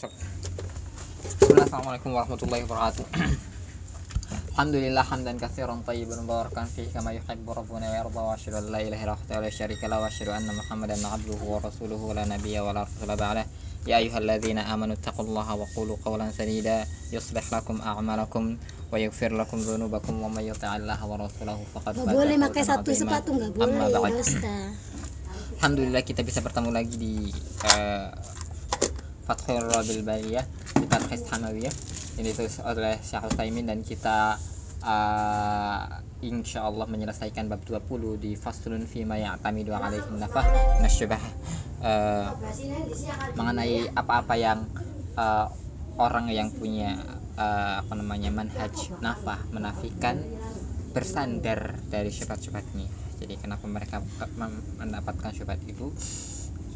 بسم الله السلام عليكم ورحمة الله وبركاته. الحمد لله حمدا كثيرا طيبا مباركا فيه كما يحب ربنا ويرضى وأشهد أن لا إله إلا الله ولا شريك له وأشهد أن محمدا عبده ورسوله لا نبي ولا رسول بعده. يا أيها الذين آمنوا اتقوا الله وقولوا قولا سديدا يصلح لكم أعمالكم ويغفر لكم ذنوبكم ومن يطع الله ورسوله فقد فاز الحمد لله kita bisa bertemu lagi di uh, Fathul Rabil Bariyah di Tarhis Hamawiyah ini ditulis oleh Syekh Utsaimin dan kita uh, insya Allah menyelesaikan bab 20 di Faslun Fima Ya'tamidu alaihi nafah. Nasyubah uh, mengenai apa-apa yang uh, orang yang punya uh, apa namanya manhaj nafah menafikan bersandar dari syubhat-syubhatnya jadi kenapa mereka mendapatkan syubhat itu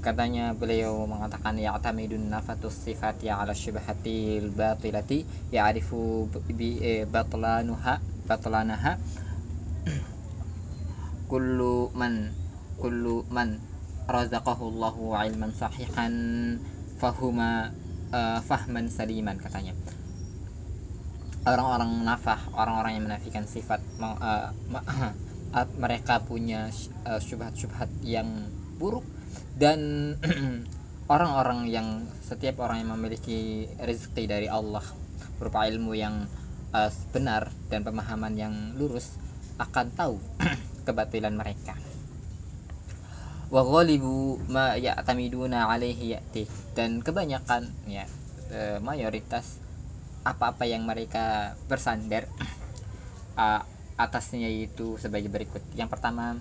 katanya beliau mengatakan ya tamidun nafatus sifati ala syubhatil batilati ya'rifu bi eh, batlanuha batlanaha. Kullu man kullu man razaqahu Allahu ilman sahihan fahuma eh, fahman saliman katanya. Orang-orang nafah orang-orang yang menafikan sifat eh, mereka punya eh, syubhat-syubhat yang buruk dan orang-orang yang setiap orang yang memiliki rezeki dari Allah berupa ilmu yang eh, benar dan pemahaman yang lurus akan tahu kebatilan mereka wa ghalibu ma ya'tamiduna alaihi ya'ti dan kebanyakan ya eh, mayoritas apa-apa yang mereka bersandar uh, atasnya itu sebagai berikut. Yang pertama,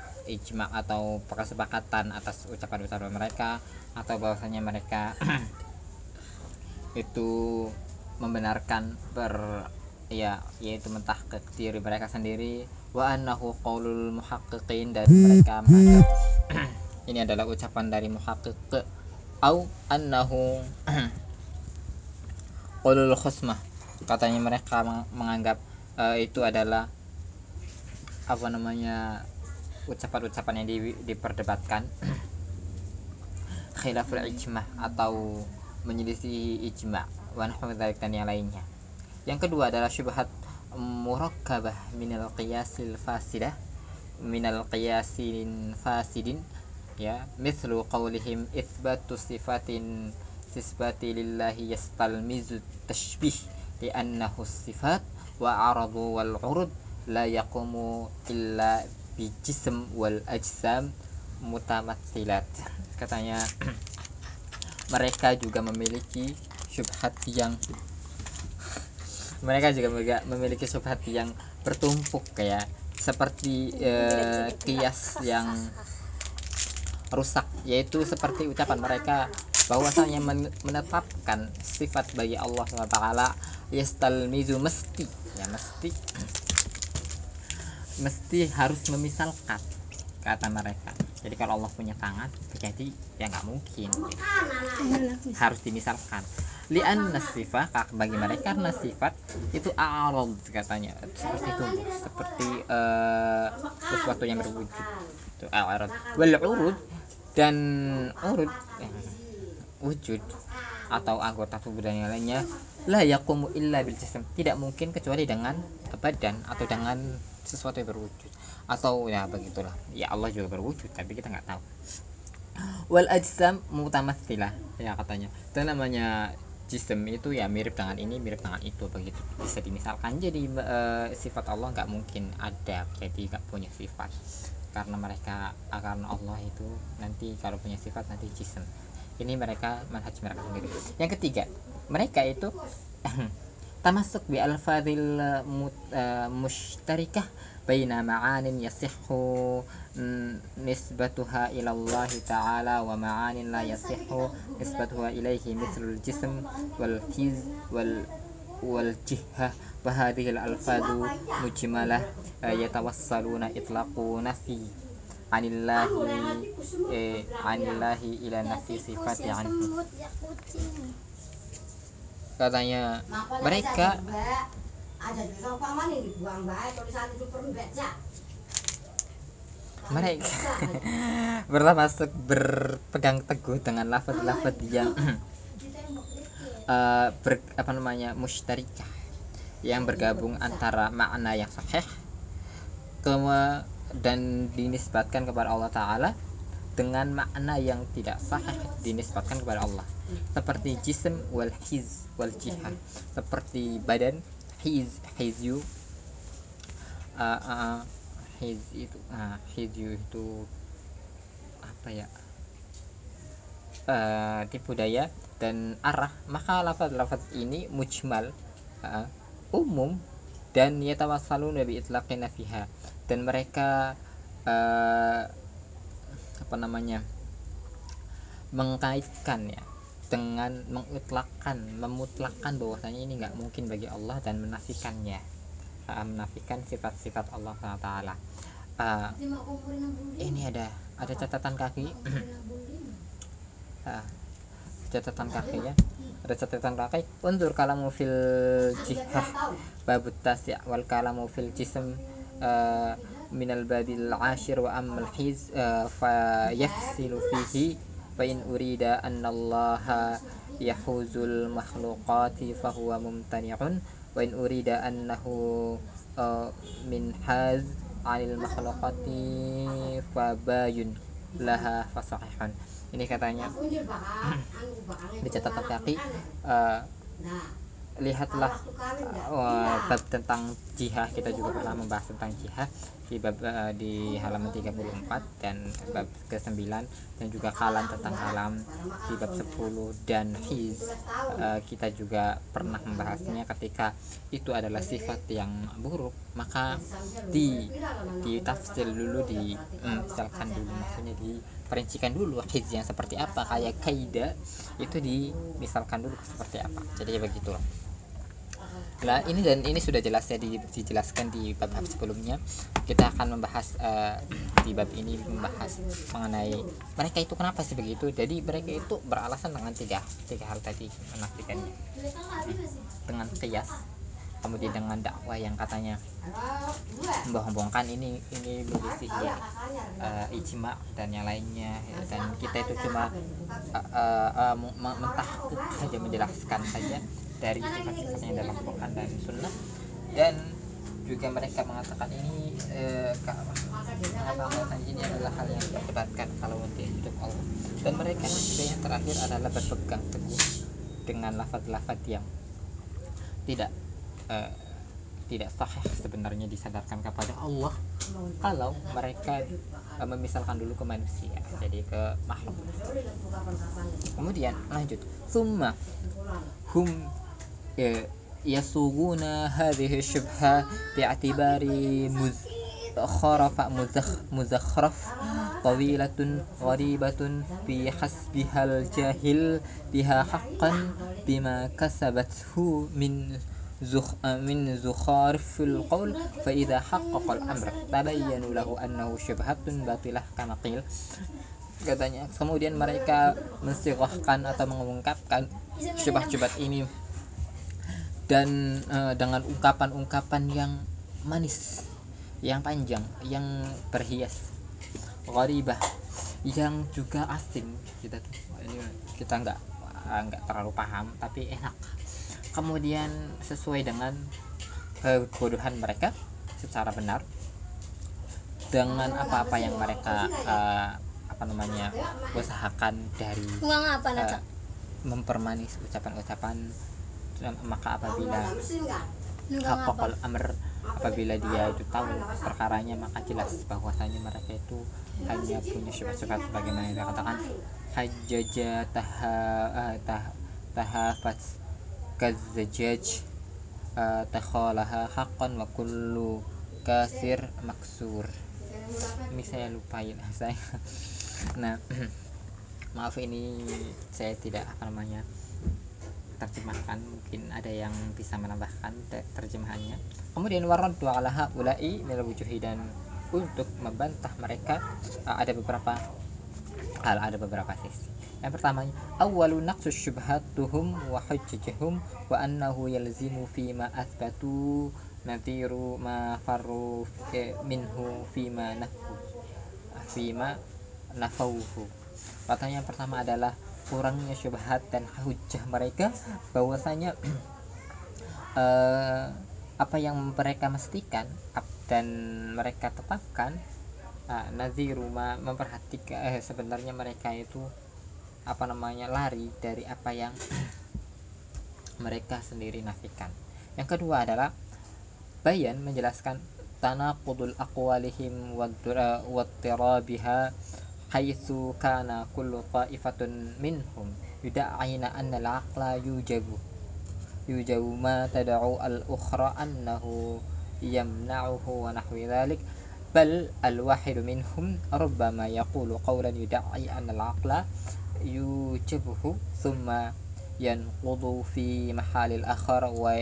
ijma atau kesepakatan atas ucapan-ucapan mereka atau bahwasanya mereka itu membenarkan ber ya yaitu mentahqiq diri mereka sendiri. Wa annahu qaulul muhaqqiqin dan mereka menganggap ini adalah ucapan dari muhaqqiq. Au annahu qaulul khusmah katanya mereka meng- menganggap eh, itu adalah apa namanya ucapan-ucapan yang di- diperdebatkan. Khilaful ijma atau menyelisih ijma wa nahwu dzalik dan yang lainnya. Yang kedua adalah syubhat murakkabah minal qiyasil fasidah minal qiyasin fasidin ya mislu qawlihim itsbatu sifatin sisbati lillahi yastalmizu tashbih li'annahu sifat wa aradu wal urud la yaqumu illa bi jism wal ajsam mutamatsilat katanya mereka juga memiliki syubhat yang mereka juga memiliki syubhat yang bertumpuk kayak seperti eh, kias yang rusak yaitu seperti ucapan mereka bahwasanya men- menetapkan sifat bagi Allah SWT yastalmizu mesti. Ya mesti mesti harus memisalkan kata mereka. Jadi kalau Allah punya tangan jadi ya nggak mungkin. Harus dimisalkan. Lian nasifah bagi mereka karena sifat itu arad katanya. Seperti tubuh seperti eh, sesuatu yang berwujud. Itu arad. Wal urud dan urud eh, wujud atau anggota tubuh dan lainnya la yaqumu illa bil tidak mungkin kecuali dengan badan atau dengan sesuatu yang berwujud. Atau ya begitulah. Ya Allah juga berwujud tapi kita nggak tahu. Wal ajsam mutamatsilah ya katanya. Itu namanya jism itu ya mirip dengan ini mirip dengan itu begitu. Bisa dimisalkan jadi eh, sifat Allah nggak mungkin ada jadi nggak punya sifat. Karena mereka ah, karena Allah itu nanti kalau punya sifat nanti jism. Ini mereka manhaj mereka sendiri. Yang ketiga mereka itu tamasuk bi alfadil mut- eh, musytarikah baina ma'anin yasihhu nisbatuha ila Allah ta'ala wa ma'anin la yasihhu nisbatuha ilaihi mithlul jism wal hiz wal wal jihah wa hadhihi al alfadu mujmalah yatawassaluna itlaqu nafi anillahi eh, anillahi ila nafi sifati anhu katanya. Mereka mereka bertermasuk berpegang teguh dengan lafaz-lafaz yang uh, ber, apa namanya musytarikah yang bergabung antara makna yang sahih dan dinisbatkan kepada Allah Taala dengan makna yang tidak sahih dinisbatkan kepada Allah. Seperti jism wal hiz wal jihad. Seperti badan hiz hizyu. Uh, uh, hiz itu uh, hizyu itu apa ya? Uh, tipu daya dan arah. Maka lafaz-lafaz ini mujmal uh, umum dan yatawassalu nabi itlaqina fiha. Dan mereka uh, apa namanya mengkaitkan ya dengan mengutlakkan memutlakkan bahwasanya ini nggak mungkin bagi Allah dan menafikannya. Uh, menafikan sifat-sifat Allah SWT uh, ini ada ada catatan kaki. Uh, catatan kaki ya. ada catatan kaki. Undur kalamu fil jihah babut tasya wal kalamu fil jism. Uh, uh, fa yafsilu fihi fa in urida anna allaha yahuzul makhluqati fahuwa mumtani'un wa in urida annahu uh, min haz anil makhluqati fabayun laha fasahihun ini katanya. Di catatan kaki lihatlah uh, tentang jihad kita juga pernah membahas tentang jihad di bab uh, di halaman 34 dan bab ke-9 dan juga kalam tentang kalam di bab 10 dan hiz. Uh, kita juga pernah membahasnya ketika itu adalah sifat yang buruk maka di ditafsir dulu di mm, misalkan dulu maksudnya diperincikan dulu hiz yang seperti apa kayak kaida itu dimisalkan dulu seperti apa. Jadi begitu Nah ini dan ini sudah jelas ya di, dijelaskan di bab-bab sebelumnya. Kita akan membahas uh, di bab ini membahas mengenai mereka itu kenapa sih begitu. Jadi mereka itu beralasan dengan tiga tiga hal tadi menafikannya dengan kias kemudian dengan dakwah yang katanya membohong-bohongkan ini ini menyelisihi ya, uh, ijma dan yang lainnya ya, dan kita itu cuma uh, uh, uh, mentahkik saja menjelaskan saja dari sifat-sifatnya dalam Quran dan Sunnah. Dan juga mereka mengatakan ini eh, mengatakan ini adalah hal yang diperdebatkan kalau untuk hidup Allah. Dan mereka juga yang terakhir adalah berpegang teguh dengan lafaz-lafaz yang tidak eh, tidak sahih sebenarnya disadarkan kepada Allah. Kalau mereka eh, memisalkan dulu ke manusia jadi ke makhluk. Kemudian lanjut. Summa hum يصوغون هذه الشبهة باعتبار مزخرف مزخرف طويلة غريبة بحسبها الجاهل بها حقا بما كسبته من زخ من زخارف القول فإذا حقق الأمر تبين له أنه شبهة باطلة كما قيل katanya kemudian mereka mensirohkan atau mengungkapkan syubhat-syubhat ini dan uh, dengan ungkapan-ungkapan yang manis yang panjang yang berhias gharibah yang juga asing kita ini kita nggak eh, nggak terlalu paham tapi enak. Kemudian sesuai dengan kebodohan mereka secara benar dengan apa-apa yang mereka uh, apa namanya usahakan dari uh, mempermanis ucapan-ucapan maka apabila hakokol amr apabila dia itu tahu perkaranya maka jelas bahwasanya mereka itu hanya punya sifat-sifat sebagaimana yang dikatakan hajaja taha uh, tah, tahafat kazajaj uh, takhalaha haqqan wa kullu kasir maksur. Ini saya lupain saya nah maaf ini saya tidak apa namanya terjemahkan mungkin ada yang bisa menambahkan terjemahannya. Kemudian waraddu ala haula'i minal wujuhi dan untuk membantah mereka ada beberapa hal ada beberapa sisi. Yang pertama awalu naqsu syubhatuhum wa hujjatuhum wa annahu yalzimu fi ma athbatu nadiru ma farru minhu fi ma nafu fi ma nafauhu katanya yang pertama adalah kurangnya syubhat dan hujah mereka bahwasanya uh, apa yang mereka mestikan dan mereka tetapkan uh, naziruma memperhatikan eh, sebenarnya mereka itu apa namanya lari dari apa yang mereka sendiri nafikan. Yang kedua adalah bayan menjelaskan tanaqudul aqwalihim wattirabiha haitsu kana kullu ta'ifatun minhum yuda'ina anna al-aqla yujabu yujabu ma tad'u al-ukhra annahu yamna'uhu wa nahwi dhalik bal al-wahidu minhum rubbama yaqulu qawlan yud'i anna al-aqla yujibuhu thumma yanqudu fi mahalil akhar wa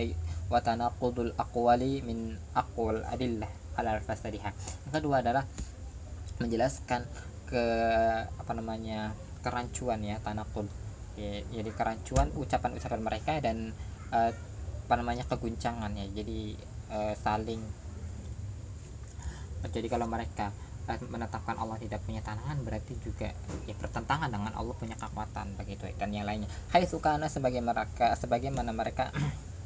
wa tanaqudul aqwali min aqwal adillah ala fasadiha yang kedua adalah menjelaskan ke apa namanya kerancuan ya tanakud ya, jadi kerancuan ucapan-ucapan mereka dan uh, apa namanya keguncangan ya. Jadi uh, saling jadi kalau mereka menetapkan Allah tidak punya tangan berarti juga ya bertentangan dengan Allah punya kekuatan begitu dan yang lainnya. Hai sukana sebagai mereka sebagaimana mereka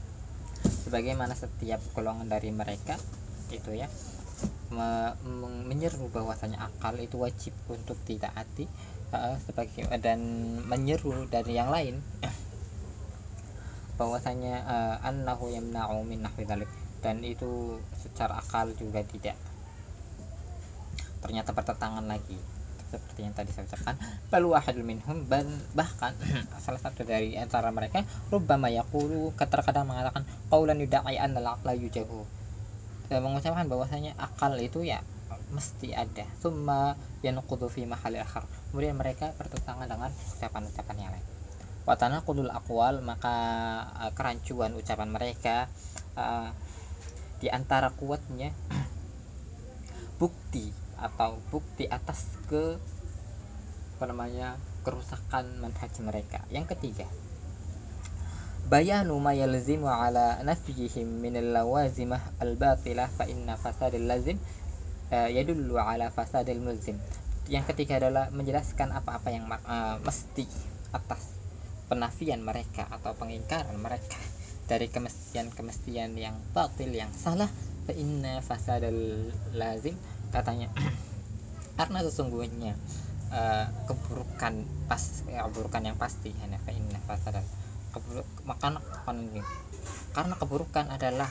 sebagaimana setiap golongan dari mereka itu ya me, menyeru bahwasanya akal itu wajib untuk tidak hati uh, sebagai dan menyeru dari yang lain. Bahwasanya uh, annahu yamna'u min nahwi dan itu secara akal juga tidak. Ternyata bertentangan lagi seperti yang tadi saya ucapkan. Bal wahadul minhum bahkan salah satu dari antara mereka rubbama yaqulu terkadang mengatakan qaulan yudai an aqla yujahu e, mengucapkan bahwasanya akal itu ya mesti ada. Summa yanqudu fi mahali akhar. Kemudian mereka bertentangan dengan ucapan-ucapan yang lain. Watana kudul akwal maka uh, kerancuan ucapan mereka uh, di antara kuatnya bukti atau bukti atas ke apa namanya kerusakan manhaj mereka. Yang ketiga yalzimu ala nafyihim min al-lawazimah al-batilah fa inna fasadil lazim uh, yadullu ala fasadil mulzim yang ketiga adalah menjelaskan apa-apa yang uh, mesti atas penafian mereka atau pengingkaran mereka dari kemestian-kemestian yang batil yang salah. fa inna fasadal lazim katanya. Karena sesungguhnya uh, keburukan pas keburukan yang pasti. Hanya inna fasadan keburuk maka karena keburukan adalah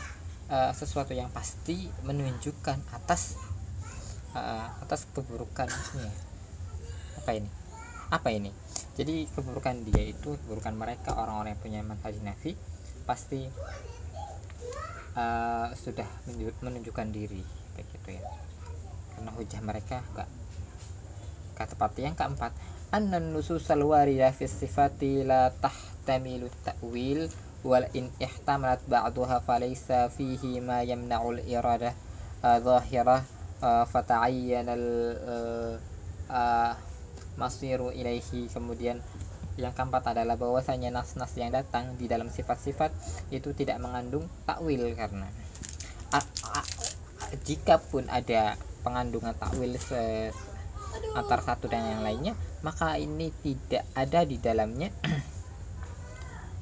uh, sesuatu yang pasti menunjukkan atas uh, atas keburukan apa ini? Apa ini? Jadi keburukan dia itu keburukan mereka orang-orang yang punya manhaj nafi pasti uh, sudah menunjukkan diri begitu ya. Karena hujah mereka enggak kata part yang keempat annan nususal warida fi sifati wal in ihtamalat ba'daha falaysa fihi ma yamna'ul irada zahirah fata'ayyan al masiru ilaihi kemudian yang keempat adalah bahwasanya nas-nas yang datang di dalam sifat-sifat itu tidak mengandung takwil karena jika pun ada pengandungan takwil antar satu dan yang lainnya maka ini tidak ada di dalamnya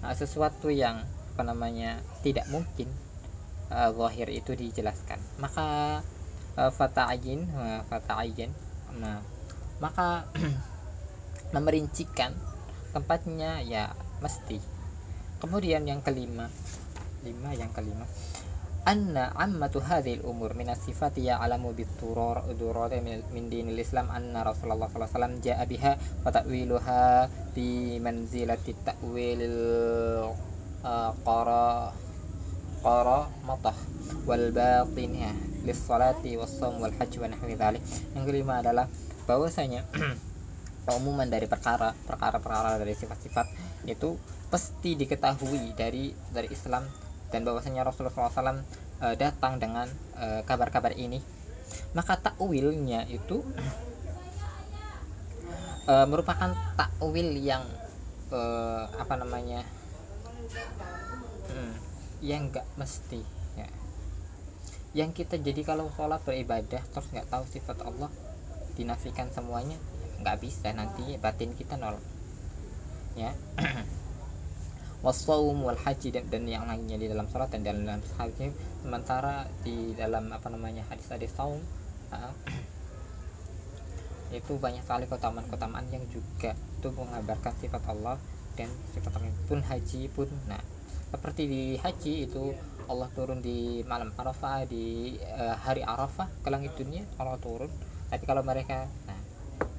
nah, sesuatu yang apa namanya tidak mungkin uh, itu dijelaskan. Maka uh, fata'ayin uh, fata'ayin nah, maka memerincikan tempatnya ya mesti. Kemudian yang kelima lima yang kelima umur min islam rasulullah ta'wilil qara qara matah dhalik. Yang kelima adalah bahwasanya keumuman dari perkara perkara-perkara dari sifat-sifat itu pasti diketahui dari dari Islam dan bahwasanya Rasulullah SAW e, datang dengan e, kabar-kabar ini. Maka takwilnya itu e, merupakan takwil yang e, apa namanya hmm, yang enggak mesti ya. Yang kita jadi kalau sholat beribadah terus nggak tahu sifat Allah dinafikan semuanya nggak bisa nanti batin kita nol ya wasawum wal haji dan, dan yang lainnya di dalam sholat dan dalam haji sementara di dalam apa namanya hadis-hadis saum uh, itu banyak sekali keutamaan-keutamaan yang juga itu mengabarkan sifat Allah dan sifat Allah pun haji pun. Nah seperti di haji itu Allah turun di malam Arafah di uh, hari Arafah ke langit dunia Allah turun. Tapi kalau mereka nah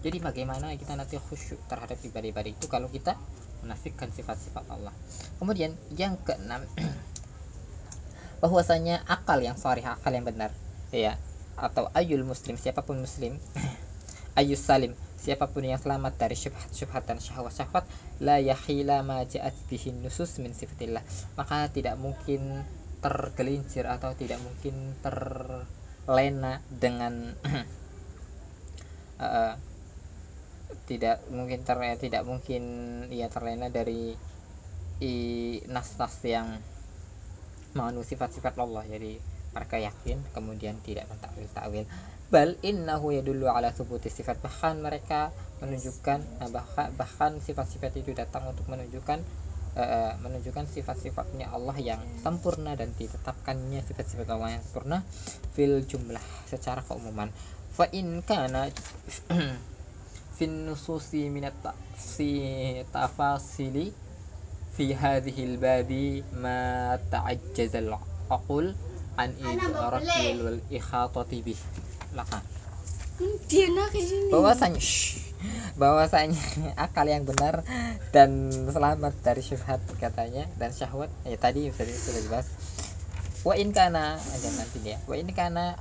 jadi bagaimana kita nanti khusyuk terhadap ibadah-ibadah itu? Kalau kita menafikan sifat-sifat Allah. Kemudian yang keenam bahwasanya akal yang sahih akal yang benar ya atau ayul muslim siapa pun muslim ayus salim siapa pun yang selamat dari syubhat-syubhat dan syahwat-syahwat la yahila ma ja'at bihin nusus min sifatillah. Maka tidak mungkin tergelincir atau tidak mungkin terlena dengan uh, tidak mungkin ter tidak mungkin ia terlena dari i nas-nas yang mengandung sifat-sifat Allah. Jadi mereka yakin kemudian tidak mentakwil takwil. Bal innahu yadullu ala thubuti sifat. Bahkan mereka menunjukkan nah, bahkan bahkan sifat-sifat itu datang untuk menunjukkan uh, menunjukkan sifat-sifatnya Allah yang sempurna dan ditetapkannya sifat-sifat Allah yang sempurna fil jumlah secara keumuman. Fa in kana minat si tafasili fi hadhil babi ma ta'ajjazal aqul an idrakil wal ikhatati bih. Laka. Bahwasanya bahwasanya akal yang benar dan selamat dari syubhat katanya dan syahwat. Ya tadi sudah sudah dibahas. Wa in kana aja nanti dia. Wa in kana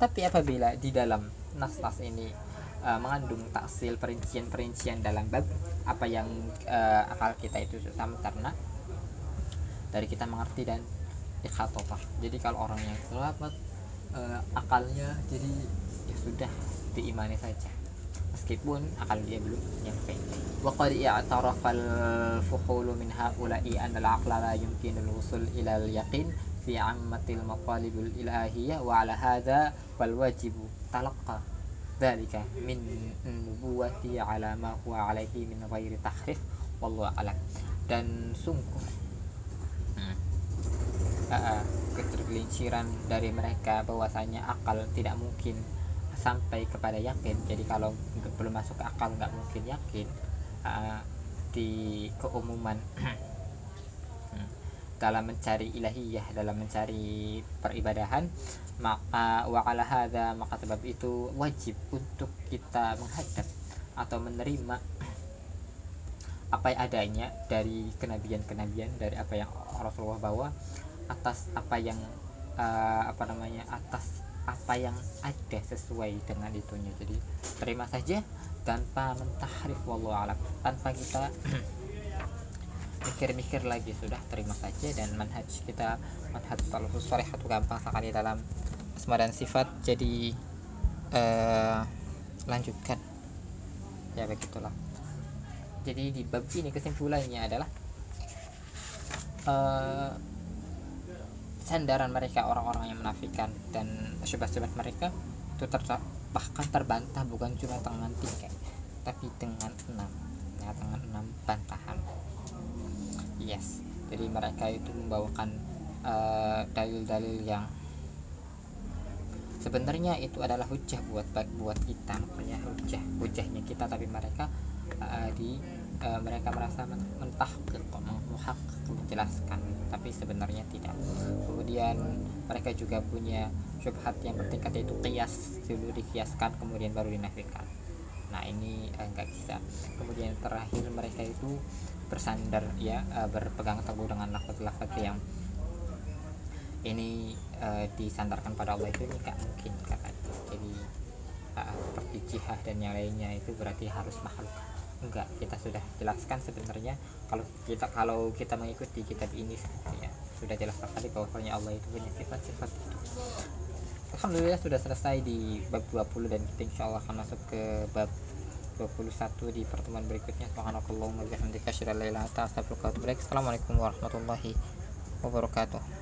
tapi apabila di dalam nas-nas ini uh, mengandung taksil perincian-perincian dalam bab apa yang uh, akal kita itu karena dari kita mengerti dan ikhatofah jadi kalau orang yang selamat uh, akalnya jadi ya sudah diimani saja. Meskipun akal dia belum nyampe. Wa qad i'tarafa al-fuhul min haula'i an al-aqla la yumkinu al-wusul ila al-yaqin fi ammatil maqalibul ilahiyah wa hadha wal wajibu dzalika min nubuwati ala ma huwa alaihi min ghairi tahrif wallahu alam dan sungguh hmm, uh, ketergelinciran dari mereka bahwasanya akal tidak mungkin sampai kepada yakin. Jadi kalau belum masuk akal nggak mungkin yakin. Uh, di keumuman dalam mencari ilahiyah dalam mencari peribadahan maka wakala hada maka sebab itu wajib untuk kita menghadap atau menerima apa yang adanya dari kenabian-kenabian dari apa yang Rasulullah bawa atas apa yang uh, apa namanya atas apa yang ada sesuai dengan itunya. Jadi terima saja tanpa mentahrif wallahu alam. Tanpa kita mikir-mikir lagi. Sudah terima saja dan manhaj kita manhaj salafus salih itu gampang sekali dalam asma dan sifat jadi uh, lanjutkan. Ya begitulah. Jadi di bab ini kesimpulannya adalah uh, sandaran mereka orang-orang yang menafikan dan syubhat-syubhat mereka itu ter bahkan terbantah bukan cuma dengan tiga tapi dengan enam. Ya dengan enam bantahan yes. Jadi mereka itu membawakan eh, dalil-dalil uh, yang sebenarnya itu adalah hujah buat buat kita makanya hujah hujahnya kita tapi mereka uh, di uh, mereka merasa mentah memuhak menjelaskan tapi sebenarnya tidak. Kemudian mereka juga punya syubhat yang bertingkat yaitu kias dulu dikiaskan kemudian baru dinafikan nah ini enggak uh, bisa. Kemudian terakhir mereka itu bersandar ya uh, berpegang teguh dengan lafaz-lafaz yang ini uh, disandarkan pada Allah itu nggak mungkin kakak jadi uh, seperti jihad dan yang lainnya itu berarti harus makhluk. Enggak kita sudah jelaskan sebenarnya kalau kita kalau kita mengikuti kitab ini ya sudah jelas sekali bahwasanya Allah itu punya sifat-sifat itu Alhamdulillah sudah selesai di bab 20 dan kita insya Allah akan masuk ke bab 21 di pertemuan berikutnya. Subhanakallahumma bihamdika asyhadu an la ilaha illa anta astaghfiruka wa atubu ilaik. Assalamualaikum warahmatullahi wabarakatuh